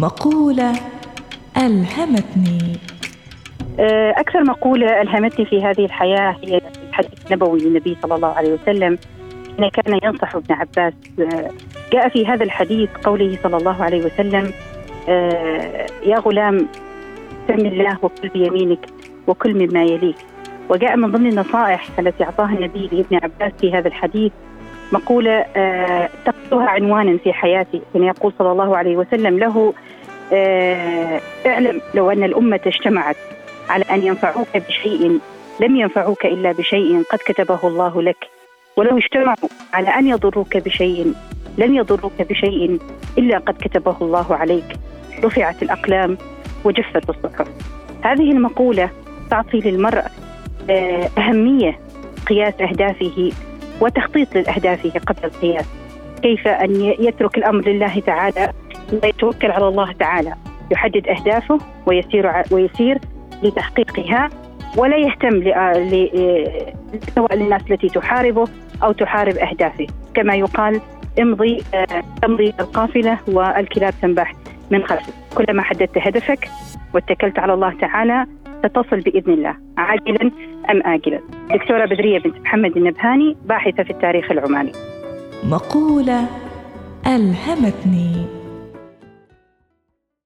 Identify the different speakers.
Speaker 1: مقولة ألهمتني.
Speaker 2: أكثر مقولة ألهمتني في هذه الحياة هي الحديث النبوي للنبي صلى الله عليه وسلم حين كان ينصح ابن عباس جاء في هذا الحديث قوله صلى الله عليه وسلم يا غلام سم الله وكل بيمينك وكل مما يليك. وجاء من ضمن النصائح التي أعطاها النبي لابن عباس في هذا الحديث مقولة تقصها عنوانا في حياتي كان يقول صلى الله عليه وسلم له اعلم لو أن الأمة اجتمعت على أن ينفعوك بشيء لم ينفعوك إلا بشيء قد كتبه الله لك. ولو اجتمعوا على أن يضروك بشيء لن يضروك بشيء إلا قد كتبه الله عليك. رفعت الأقلام وجفت الصحف. هذه المقولة تعطي للمرء أهمية قياس أهدافه وتخطيط لأهدافه قبل القياس. كيف أن يترك الأمر لله تعالى ويتوكل على الله تعالى. يحدد أهدافه ويسير ويسير لتحقيقها ولا يهتم سواء للناس التي تحاربه أو تحارب أهدافه. كما يقال امضي تمضي القافلة والكلاب تنبح من خلفك. كلما حددت هدفك واتكلت على الله تعالى ستصل بإذن الله. عاجلا أم آجلا؟ دكتورة بدرية بنت محمد النبهاني باحثة في التاريخ العماني.
Speaker 1: مقولة ألهمتني.